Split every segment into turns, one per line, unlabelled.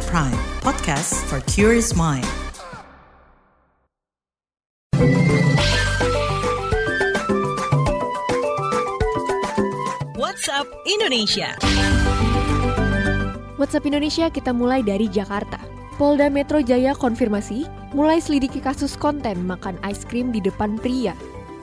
At Prime, podcast for curious mind. WhatsApp Indonesia.
WhatsApp Indonesia kita mulai dari Jakarta. Polda Metro Jaya konfirmasi mulai selidiki kasus konten makan es krim di depan pria.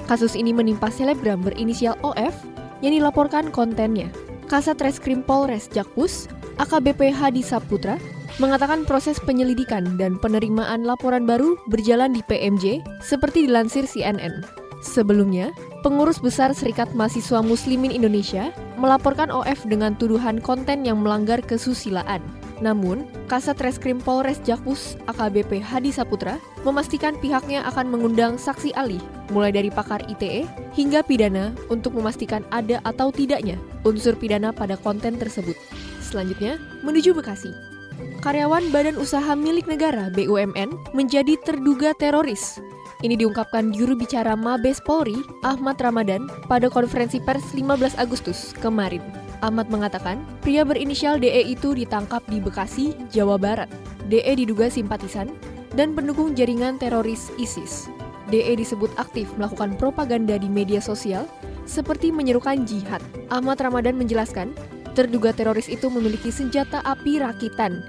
Kasus ini menimpa selebgram berinisial OF yang dilaporkan kontennya. Kasat Reskrim Polres Jakpus, AKBP Hadi Saputra, mengatakan proses penyelidikan dan penerimaan laporan baru berjalan di PMJ seperti dilansir CNN. Sebelumnya, pengurus besar Serikat Mahasiswa Muslimin Indonesia melaporkan OF dengan tuduhan konten yang melanggar kesusilaan. Namun, Kasat Reskrim Polres Jakpus AKBP Hadi Saputra memastikan pihaknya akan mengundang saksi ahli, mulai dari pakar ITE hingga pidana untuk memastikan ada atau tidaknya unsur pidana pada konten tersebut. Selanjutnya, menuju Bekasi. Karyawan Badan Usaha Milik Negara BUMN menjadi terduga teroris ini diungkapkan juru bicara Mabes Polri, Ahmad Ramadan, pada konferensi pers 15 Agustus kemarin. Ahmad mengatakan, pria berinisial DE itu ditangkap di Bekasi, Jawa Barat. DE diduga simpatisan dan pendukung jaringan teroris ISIS. DE disebut aktif melakukan propaganda di media sosial seperti menyerukan jihad. Ahmad Ramadan menjelaskan, terduga teroris itu memiliki senjata api rakitan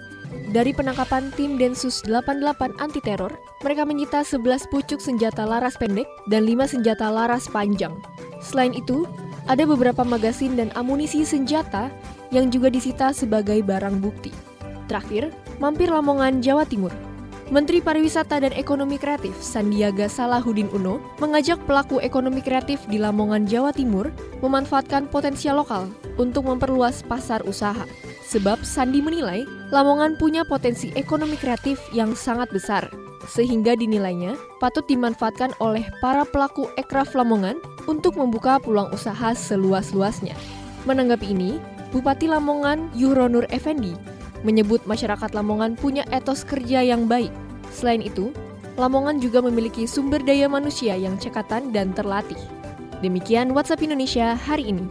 dari penangkapan tim Densus 88 anti teror, mereka menyita 11 pucuk senjata laras pendek dan 5 senjata laras panjang. Selain itu, ada beberapa magasin dan amunisi senjata yang juga disita sebagai barang bukti. Terakhir, mampir Lamongan, Jawa Timur. Menteri Pariwisata dan Ekonomi Kreatif Sandiaga Salahuddin Uno mengajak pelaku ekonomi kreatif di Lamongan, Jawa Timur memanfaatkan potensial lokal untuk memperluas pasar usaha. Sebab Sandi menilai Lamongan punya potensi ekonomi kreatif yang sangat besar, sehingga dinilainya patut dimanfaatkan oleh para pelaku ekraf Lamongan untuk membuka peluang usaha seluas-luasnya. Menanggapi ini, Bupati Lamongan Yuronur Effendi menyebut masyarakat Lamongan punya etos kerja yang baik. Selain itu, Lamongan juga memiliki sumber daya manusia yang cekatan dan terlatih. Demikian WhatsApp Indonesia hari ini.